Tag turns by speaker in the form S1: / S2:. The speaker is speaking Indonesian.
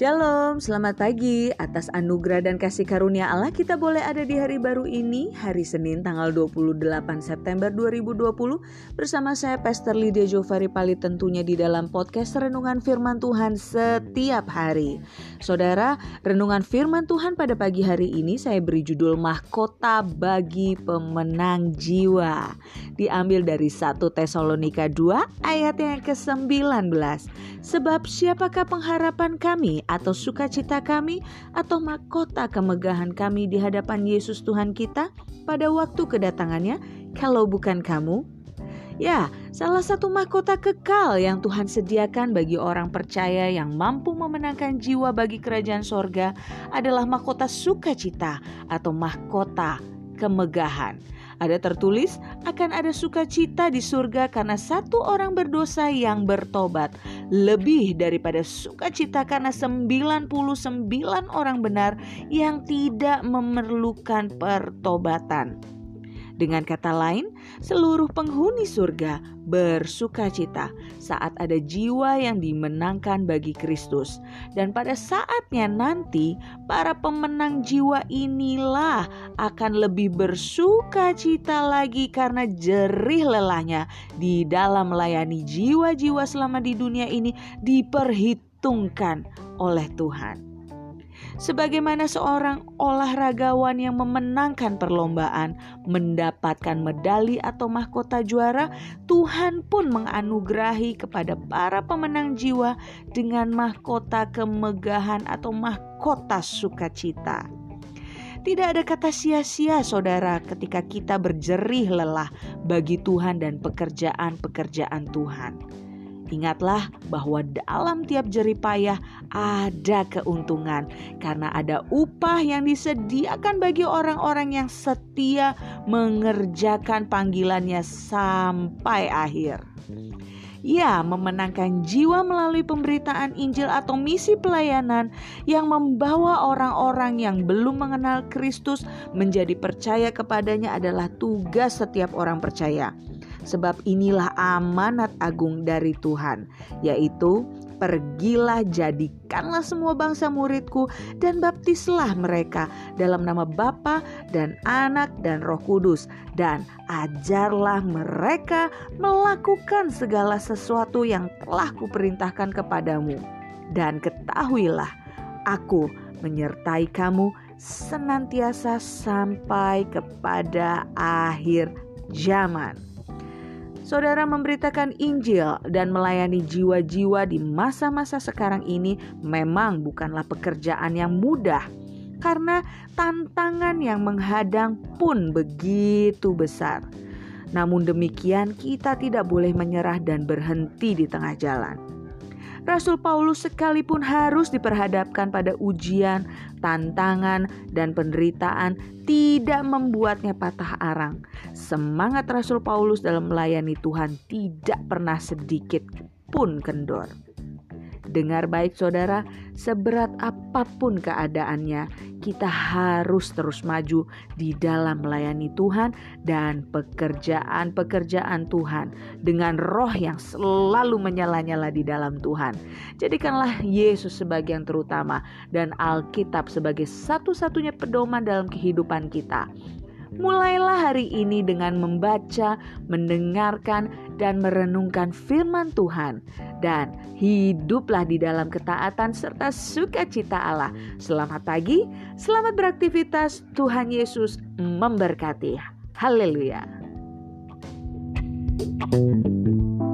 S1: Shalom, selamat pagi. Atas anugerah dan kasih karunia Allah kita boleh ada di hari baru ini, hari Senin tanggal 28 September 2020 bersama saya Pastor Lydia Jovari Pali tentunya di dalam podcast Renungan Firman Tuhan setiap hari. Saudara, Renungan Firman Tuhan pada pagi hari ini saya beri judul Mahkota bagi Pemenang Jiwa. Diambil dari 1 Tesalonika 2 ayat yang ke-19. Sebab siapakah pengharapan kami atau sukacita kami atau mahkota kemegahan kami di hadapan Yesus Tuhan kita pada waktu kedatangannya kalau bukan kamu? Ya, salah satu mahkota kekal yang Tuhan sediakan bagi orang percaya yang mampu memenangkan jiwa bagi kerajaan sorga adalah mahkota sukacita atau mahkota kemegahan. Ada tertulis akan ada sukacita di surga karena satu orang berdosa yang bertobat lebih daripada sukacita karena 99 orang benar yang tidak memerlukan pertobatan. Dengan kata lain, seluruh penghuni surga bersuka cita saat ada jiwa yang dimenangkan bagi Kristus. Dan pada saatnya nanti, para pemenang jiwa inilah akan lebih bersuka cita lagi karena jerih lelahnya di dalam melayani jiwa-jiwa selama di dunia ini diperhitungkan oleh Tuhan sebagaimana seorang olahragawan yang memenangkan perlombaan mendapatkan medali atau mahkota juara, Tuhan pun menganugerahi kepada para pemenang jiwa dengan mahkota kemegahan atau mahkota sukacita. Tidak ada kata sia-sia, saudara, ketika kita berjerih lelah bagi Tuhan dan pekerjaan-pekerjaan Tuhan. Ingatlah bahwa dalam tiap jerih payah ada keuntungan karena ada upah yang disediakan bagi orang-orang yang setia mengerjakan panggilannya sampai akhir. Ya, memenangkan jiwa melalui pemberitaan Injil atau misi pelayanan yang membawa orang-orang yang belum mengenal Kristus menjadi percaya kepadanya adalah tugas setiap orang percaya. Sebab inilah amanat agung dari Tuhan, yaitu Pergilah jadikanlah semua bangsa muridku dan baptislah mereka dalam nama Bapa dan Anak dan Roh Kudus dan ajarlah mereka melakukan segala sesuatu yang telah kuperintahkan kepadamu dan ketahuilah aku menyertai kamu senantiasa sampai kepada akhir zaman. Saudara memberitakan Injil dan melayani jiwa-jiwa di masa-masa sekarang ini memang bukanlah pekerjaan yang mudah karena tantangan yang menghadang pun begitu besar. Namun demikian, kita tidak boleh menyerah dan berhenti di tengah jalan. Rasul Paulus sekalipun harus diperhadapkan pada ujian, tantangan, dan penderitaan tidak membuatnya patah arang. Semangat Rasul Paulus dalam melayani Tuhan tidak pernah sedikit pun kendor. Dengar baik saudara, seberat apa pun keadaannya, kita harus terus maju di dalam melayani Tuhan dan pekerjaan-pekerjaan Tuhan dengan roh yang selalu menyala-nyala di dalam Tuhan. Jadikanlah Yesus sebagai yang terutama dan Alkitab sebagai satu-satunya pedoman dalam kehidupan kita. Mulailah hari ini dengan membaca, mendengarkan, dan merenungkan firman Tuhan, dan hiduplah di dalam ketaatan serta sukacita Allah. Selamat pagi, selamat beraktivitas. Tuhan Yesus memberkati. Haleluya. thank you